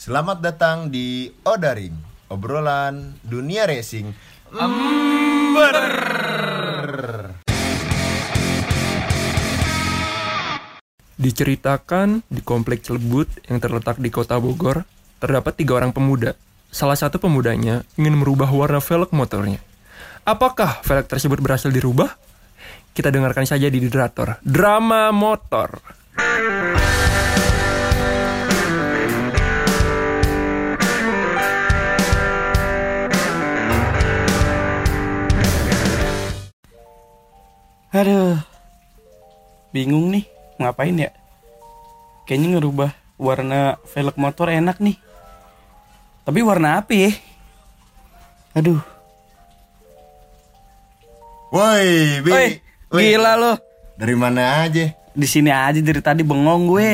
Selamat datang di Odaring, obrolan dunia racing. Diceritakan di komplek Celebut yang terletak di kota Bogor, terdapat tiga orang pemuda. Salah satu pemudanya ingin merubah warna velg motornya. Apakah velg tersebut berhasil dirubah? Kita dengarkan saja di Dedrator. Drama Motor. Aduh, bingung nih, ngapain ya? Kayaknya ngerubah warna velg motor enak nih. Tapi warna apa ya? Aduh, Woi, Bi. Woi, gila lo. Dari mana aja? Di sini aja dari tadi bengong gue.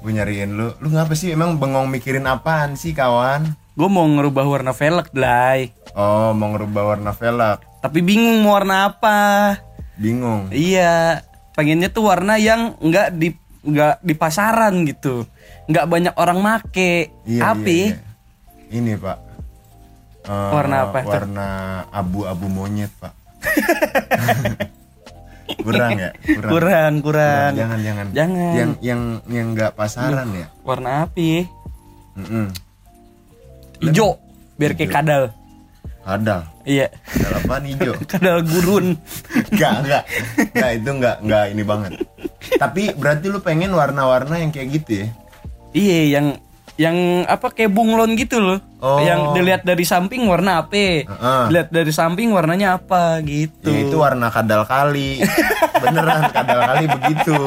gue nyariin lu. Lu ngapa sih emang bengong mikirin apaan sih, kawan? Gue mau ngerubah warna velg, Blay. Oh, mau ngerubah warna velg. Tapi bingung mau warna apa. Bingung. Iya, pengennya tuh warna yang nggak di nggak di pasaran gitu. Nggak banyak orang make. Iya, Tapi iya, iya. Ini, Pak. Eh, Warna apa? Warna abu-abu monyet, Pak. kurang ya? Kurang. kurang, kurang. Jangan, jangan. Jangan. Yang yang yang nggak pasaran ya? Warna apa? Mm-mm. Ijo, biar kayak kadal. Hadal. Iya. Hadal apaan hijau? kadal gurun. Enggak, enggak. Enggak, itu enggak, enggak ini banget. Tapi berarti lu pengen warna-warna yang kayak gitu ya? Iya, yang yang apa kayak bunglon gitu loh. Oh. Yang dilihat dari samping warna apa? Heeh. Dilihat dari samping warnanya apa gitu. Ya itu warna kadal kali. Beneran kadal kali begitu.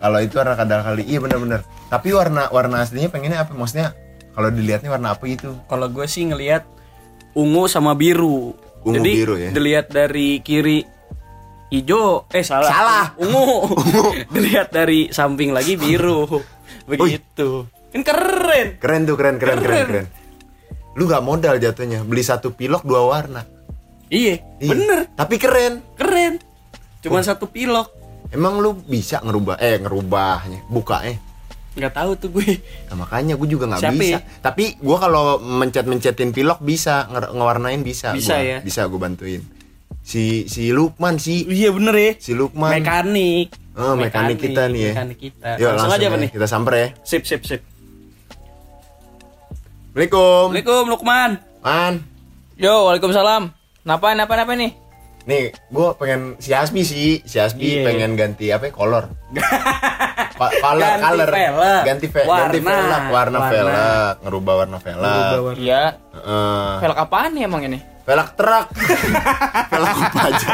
Kalau itu warna kadal kali. Iya bener-bener. Tapi warna warna aslinya pengennya apa? Maksudnya kalau dilihatnya warna apa gitu? Kalau gue sih ngelihat ungu sama biru. Ungu Jadi biru ya? dilihat dari kiri hijau, eh salah. Salah. Ungu. dilihat dari samping lagi biru. Begitu. Kan keren. Keren tuh, keren, keren, keren, Keren. keren. Lu gak modal jatuhnya. Beli satu pilok dua warna. Iya, Iya. bener. Tapi keren. Keren. Cuman satu pilok. Emang lu bisa ngerubah eh ngerubahnya, buka eh. Nggak tahu tuh gue. Nah, makanya gue juga nggak bisa. ya? Tapi gue kalau mencet-mencetin pilok bisa, nge- ngewarnain bisa. Bisa gua. ya? Bisa gue bantuin. Si si Lukman si Iya bener ya. si Lukman. Mekanik. Oh, mekanik kita nih ya. Mekanik kita. Yuk, langsung, aja ya, nih? Kita samper ya. Sip, sip, sip. Assalamualaikum. Assalamualaikum Lukman. Man. Yo, waalaikumsalam. Napa, napa, napa nih? Nih, gue pengen si Asbi sih, si Asbi Iya. pengen ganti apa? ya, Color. Ganti color. velg. Ganti ve- Warna. ganti velg, warna Warna. velg, ngerubah warna velg. Iya. Heeh. Velg apaan nih emang ini? velg truk. velg apa aja?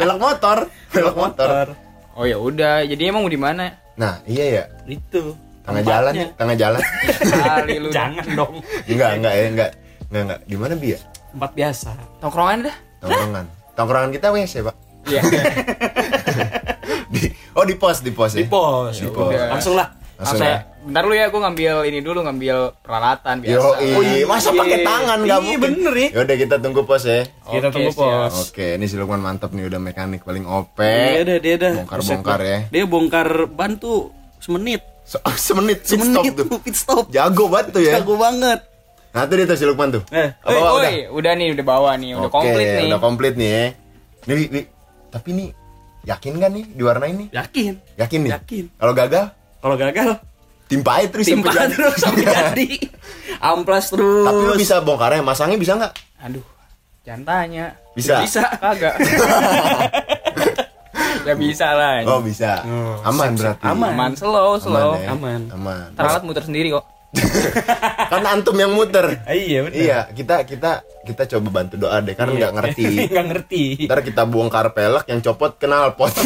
velg motor, velg motor. Oh ya udah, jadi emang mau di mana? Nah, iya ya. Itu. Tengah jalan, tengah jalan. Kali lu. Jangan dong. enggak, enggak ya, enggak. Enggak, enggak. Di mana bi ya? Tempat biasa. Tongkrongan dah. Tongkrongan. Tongkrongan kita WC, Pak. Iya. Di, oh, di pos, di pos ya. Di pos. Di pos. udah. Langsung lah. Langsung Langsung ya. Bentar lu ya, gue ngambil ini dulu, ngambil peralatan biasa. Yo, iya. Masa iya. pakai tangan enggak Iya, mungkin. bener ya. Yaudah kita tunggu pos ya. Kita Oke, tunggu pos. Oke, ini si Lukman mantap nih udah mekanik paling OP. Iya dah, dia dah. Bongkar-bongkar ya. Dia bongkar ban tuh semenit. Se- semenit, pit stop Semenit tuh. tuh pit stop. Jago banget tuh ya. Jago banget. Nah, tuh dia tuh si Lukman tuh. Eh, Apa, Woi, udah? udah nih, udah bawa nih, udah komplit nih. Udah komplit nih ya. Nih, Wi. tapi nih yakin kan nih diwarnain nih? yakin. Yakin nih? Yakin. Kalau gagal, Kalau gagal, timpain terus timpa sampai jadi. terus sampai jadi. Amplas terus. Tapi lu bisa bongkarnya, masangnya bisa nggak? Aduh, jangan tanya. Bisa. Bisa. Kagak. ya bisa lah. Oh bisa. Aman berarti. Aman. Aman, slow, slow. ya? Aman. Aman. Ntar alat muter sendiri kok. Kan antum yang muter. Ah, iya benar. Iya, kita kita kita coba bantu doa deh karena nggak ngerti. Enggak ngerti. Ntar kita bongkar pelek yang copot kenal pot.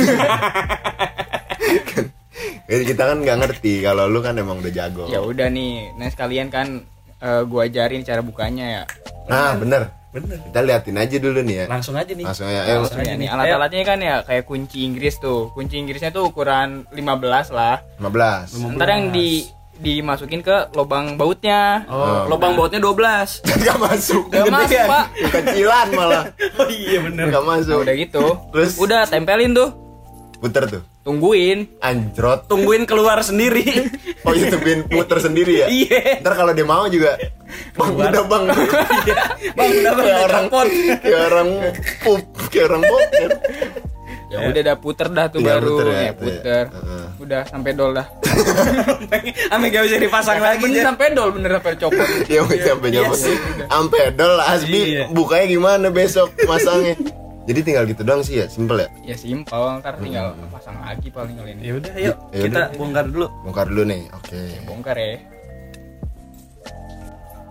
Jadi kita kan nggak ngerti kalau lu kan emang udah jago. Ya udah nih, nah sekalian kan eh, gua ajarin cara bukanya ya. Nah, bener. Bener. Kita liatin aja dulu nih ya. Langsung aja nih. Langsung ya. Langsung Ya, aja nih nih. alat-alatnya kan ya kayak kunci Inggris tuh. Kunci Inggrisnya tuh ukuran 15 lah. 15. Ntar yang di dimasukin ke lubang bautnya. Oh. lubang bautnya 12. Gak masuk. Gak masuk. Pak. Kecilan malah. Oh iya bener. Gak masuk. Nah, udah gitu. Terus? udah tempelin tuh. Puter tuh. tungguin anjrot Tungguin keluar sendiri. oh itu tungguin puter sendiri ya Iya. ntar kalau dia mau juga bang udah bang Bang, udah bang, kayak orang kayak orang pup kayak orang boker ya udah dah puter dah tuh Iya, baru puter ya, ya, itu ya. puter Heeh. Udah sampai dol dah Ame gak bisa dipasang lagi. bener Jar. sampai dol bener sampai copot ya mau sampai Iya nyampe sih. sampai dol asbi Iya. bukanya gimana besok masangnya jadi tinggal gitu doang sih ya simpel ya ya simpel ntar tinggal pasang lagi paling kali ini Ya udah, yuk Ya kita udah. bongkar dulu. bongkar dulu nih oke bongkar ya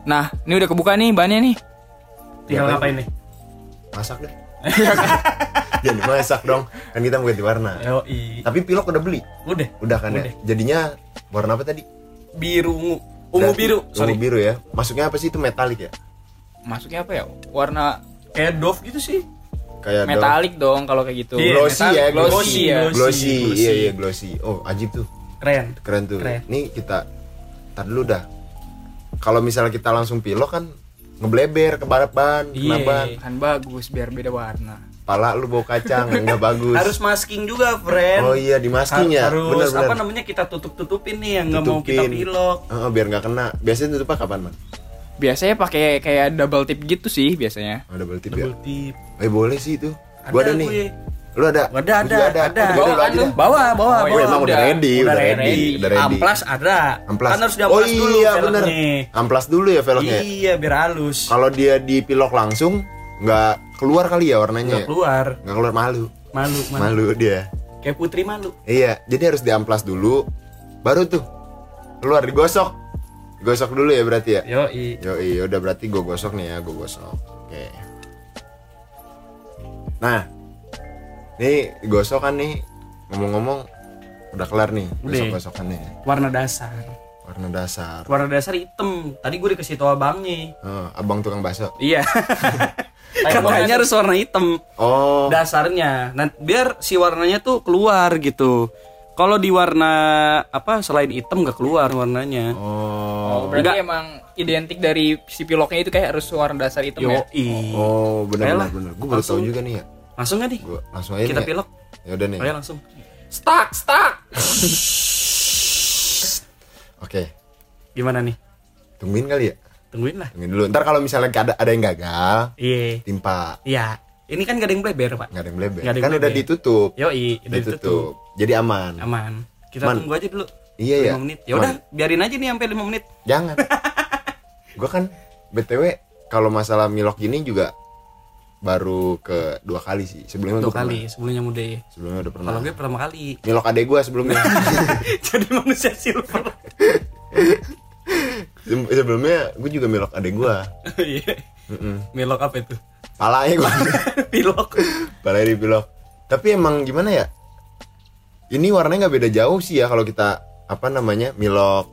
nah ini udah kebuka nih bannya nih Tinggal Ngapain? ngapain nih? masak deh jadi masak dong kan kita mau ganti warna Yo, i. tapi pilok udah beli Udah. udah kan ya Udah. jadinya warna apa tadi Biru ungu. Ungu Berarti- biru, sorry. ungu biru ya masuknya apa sih itu metalik ya masuknya apa ya warna Kayak Dove gitu sih. kayak dong- metalik dong kalau kayak gitu Iya, glossy Metalik, ya glossy, glossy ya glossy. glossy glossy. iya iya glossy oh ajib tuh Keren. keren tuh Keren. nih kita tar dulu dah kalau misalnya kita langsung pilok kan ngebleber ke ban ban Iya. kan bagus biar beda warna pala lu bau kacang nggak bagus Harus masking juga, friend. oh iya di masking ya Harus bener apa bener namanya kita tutup-tutupin nih yang nggak mau kita Tutupin. pilok. Oh, biar nggak kena biasanya tutupnya kapan man biasanya pakai kayak double tip gitu sih biasanya oh, double tip ya Double tip. eh boleh sih itu gua ada nih gue. Lu ada Ada, ada, juga ada. Udah, Bawa kan lu? dah. Bawa, bawa, Oh, Oh, bawa. emang udah ready, udah ready, udah ready. Amplas ada. Amplas. Kan harus diamplas oh dulu iya bener velgnya. amplas dulu ya velgnya Iya, biar halus. kalau dia dipilok langsung nggak keluar kali ya warnanya Nggak keluar. nggak keluar malu Malu, malu. malu dia Kayak putri malu. iya jadi harus diamplas dulu baru tuh keluar digosok gosok dulu ya berarti ya Yo, i. yo iya udah berarti gue gosok nih ya gue gosok oke nah nih gosok kan nih ngomong-ngomong udah kelar nih gosok gosokannya Warna dasar. warna dasar Warna dasar hitam. Tadi gue dikasih tau abangnya. Oh, abang tukang bakso Iya. Katanya harus warna hitam oh dasarnya. Nah, biar si warnanya tuh keluar gitu. Kalau di warna apa selain hitam nggak keluar warnanya. oh oh berarti Enggak. emang identik dari si piloknya itu kayak harus warna dasar hitam Yo, ya oh bener Ayolah, bener bener gue baru tahu juga nih ya Langsung nggak nih? gue langsung aja Kita nih ya. pilok. ya udah nih Ayo langsung. stuck stuck oke Gimana nih? tungguin kali ya Tungguin lah. tungguin dulu ntar kalau misalnya ada ada yang gagal Iya. timpa Iya. Ini kan gak ada yang bleber, Pak. nggak ada yang bleber Nggak ada yang kan udah ditutup Yo, i. Udah ditutup ditutup. jadi aman Aman. Kita Man. tunggu aja dulu. Iya, ya. 5 menit. Ya udah, biarin aja nih sampai 5 menit. jangan gue kan btw kalau masalah milok gini juga baru ke dua kali sih sebelumnya Dua gua pernah. kali sebelumnya muda ya. sebelumnya udah pernah Kalau gue pertama kali. milok adek gue sebelumnya Jadi manusia silver. Se- sebelumnya gue juga milok adek gue Iya. Milok apa itu? palanya gue Pilok. palanya di pilok tapi emang gimana ya ini warnanya nggak beda jauh sih ya kalau kita apa namanya milok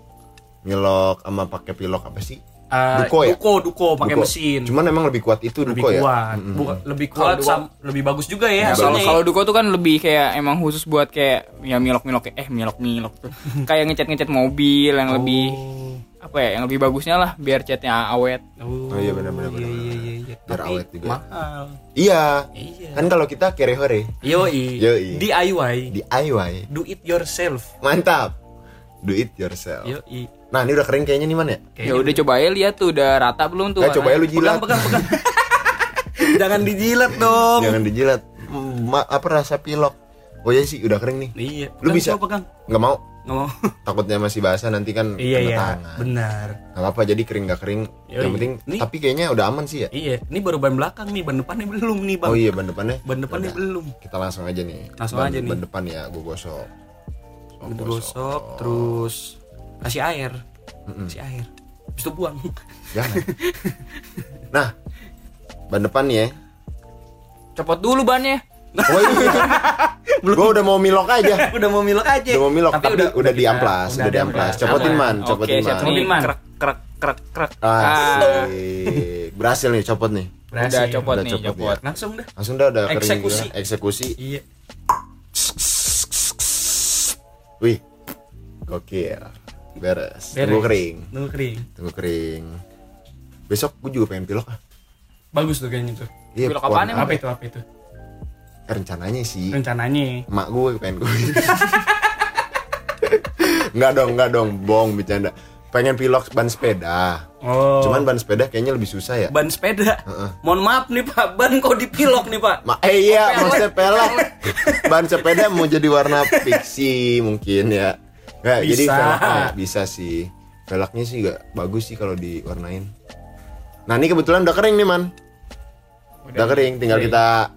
milok sama pakai pilok apa sih Ah, Duko ya? Duko, duko pakai mesin. cuman emang lebih kuat itu lebih duko ya kuat. Mm-mm. Bukan- lebih kuat Duko- sam- lebih bagus juga ya Lebih kalau hasilnya. kalau duko tuh kan lebih kayak emang khusus buat kayak ya milok milok eh milok milok tuh kayak ngecat ngecat mobil yang lebih apa ya yang lebih bagusnya lah biar catnya awet Oh, Oh, iya, benar, benar, iya, benar, iya, benar. iya, iya. Biar Tapi awet juga. Mahal. iya Iya. kan kalau kita kere hore Yoi. Yoi. DIY. DIY Do it yourself. mantap do it yourself Yoi. nah ini udah kering kayaknya nih man ya ya udah coba ya lihat tuh udah rata belum tuh Nah, coba ya lu jilat Pegang, pegang, pegang. Jangan dijilat dong. jangan dijilat ma- apa rasa pilok oh iya sih udah kering nih Iya. Lu bisa? coba pegang. nggak mau Nggak mau. takutnya masih basah nanti kan iya, kena iya. tangan Benar. nggak apa jadi kering nggak kering Yoi. yang penting Nih. tapi kayaknya udah aman sih ya Iya, ini baru ban belakang nih, ban depannya belum nih, Bang. oh iya ban depannya Ban depannya Yaudah, belum. kita langsung aja nih Langsung ban, aja nih. ban depan ya gue gosok Oh, Udah gosok, terus kasih air. Kasih air. Habis itu buang. jangan nah ban depan ya copot dulu bannya oh, gue udah mau milok aja udah mau milok aja. udah mau milok tapi, udah, kita- diamplas udah diamplas copotin man copotin man. Copotin, Man. Krek, krek, krek, krek. Ah, Ah, Asik. berhasil nih copot nih udah copot Udah nih, copot copot. Langsung dah. langsung dah udah kering Eksekusi. juga. eksekusi Iya. Wih gokil beres, Beres. tunggu kering Nunggu kering. tunggu kering besok gue juga pengen pilok ah Bagus tuh kayaknya tuh. iya Pilok apaan emang? Apa itu? Apa itu? Rencananya sih rencananya mak gue pengen gue nggak dong nggak dong bohong bercanda pengen pilok ban sepeda. Oh. Cuman ban sepeda kayaknya lebih susah ya. Ban sepeda? Mohon maaf nih pak. Ban kok dipilok nih pak? Ma eh iya maksudnya pelek. ban sepeda mau jadi warna pixie mungkin ya. Nggak jadi Bisa. velgnya bisa sih. Velgnya sih gak bagus sih kalau diwarnain. Nah ini kebetulan udah kering nih man. Udah kering tinggal kita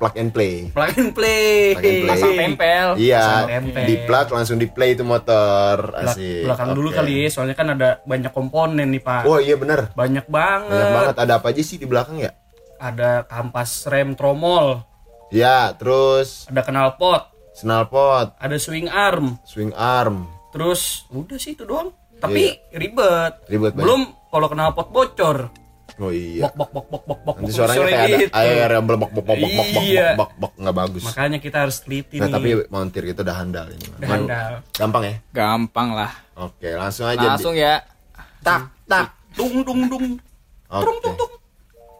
plug and play. Plug and play. Plug and play. Pasang tempel. iya Pasang tempel. di plug langsung di play itu motor. Asik. belakang dulu Oke. kali ya soalnya kan ada banyak komponen nih pak. Oh iya bener. Banyak banget. banyak banget. Ada apa aja sih di belakang ya? Ada kampas rem tromol. Ya terus? Ada knalpot. Snalpot ada swing arm. Swing arm. Terus udah sih itu doang. Tapi ribet. Iya. Ribet banget. belum kalau knalpot bocor oh iya bok bok bok bok bok bok Nanti bok, suaranya suara kayak ada gitu. air yang belebok bok bok bok bok bok Iya. bok bok nggak bagus. makanya kita harus teliti Nah, nih tapi montir kita udah handal ini. Udah handal. Gampang ya? Gampang lah. Oke, langsung aja. Langsung ya. tak tak. tung tung tung Oke. tung tung tung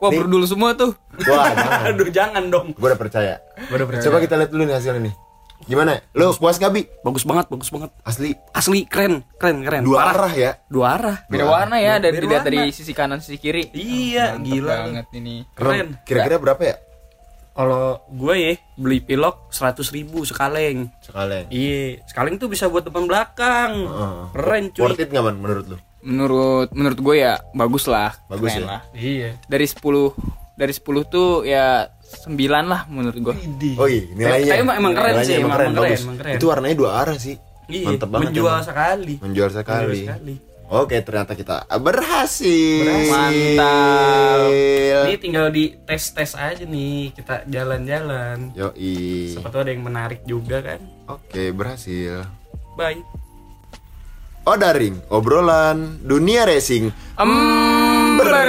Wah, berdul semua tuh. Wah, jangan. aduh jangan dong Gue udah percaya. Gua udah percaya. Coba kita lihat dulu nih hasilnya nih. Gimana? Lu puas gak Bi? bagus banget bagus banget Asli asli keren keren keren dua Parah. arah ya. dua arah Beda warna ya dari Beda dilihat warna. dari sisi kanan sisi kiri. iya Mantep gila banget ini. keren Kira-kira berapa ya? kalau gue ya beli pilok seratus ribu sekaleng Sekalian. iya sekaleng tuh bisa buat depan belakang Heeh. keren cuy Worth it gak man menurut lu? Menurut menurut gue ya bagus lah. Bagus keren ya? lah. iya Dari 10 dari 10 tuh ya 9 lah menurut gue. Oh iya, nilainya. Tapi emang- emang keren Nilainya sih, emang keren, bagus. emang keren. Itu warnanya dua arah sih. iya Mantep banget. menjual emang. sekali Menjual sekali. Menjual sekali. Oke, ternyata kita berhasil. Mantap. ini tinggal di tes tes aja nih kita jalan-jalan Yoi. siapa tahu ada yang menarik juga kan Oke, berhasil. bye Odaring, obrolan dunia racing. Ember.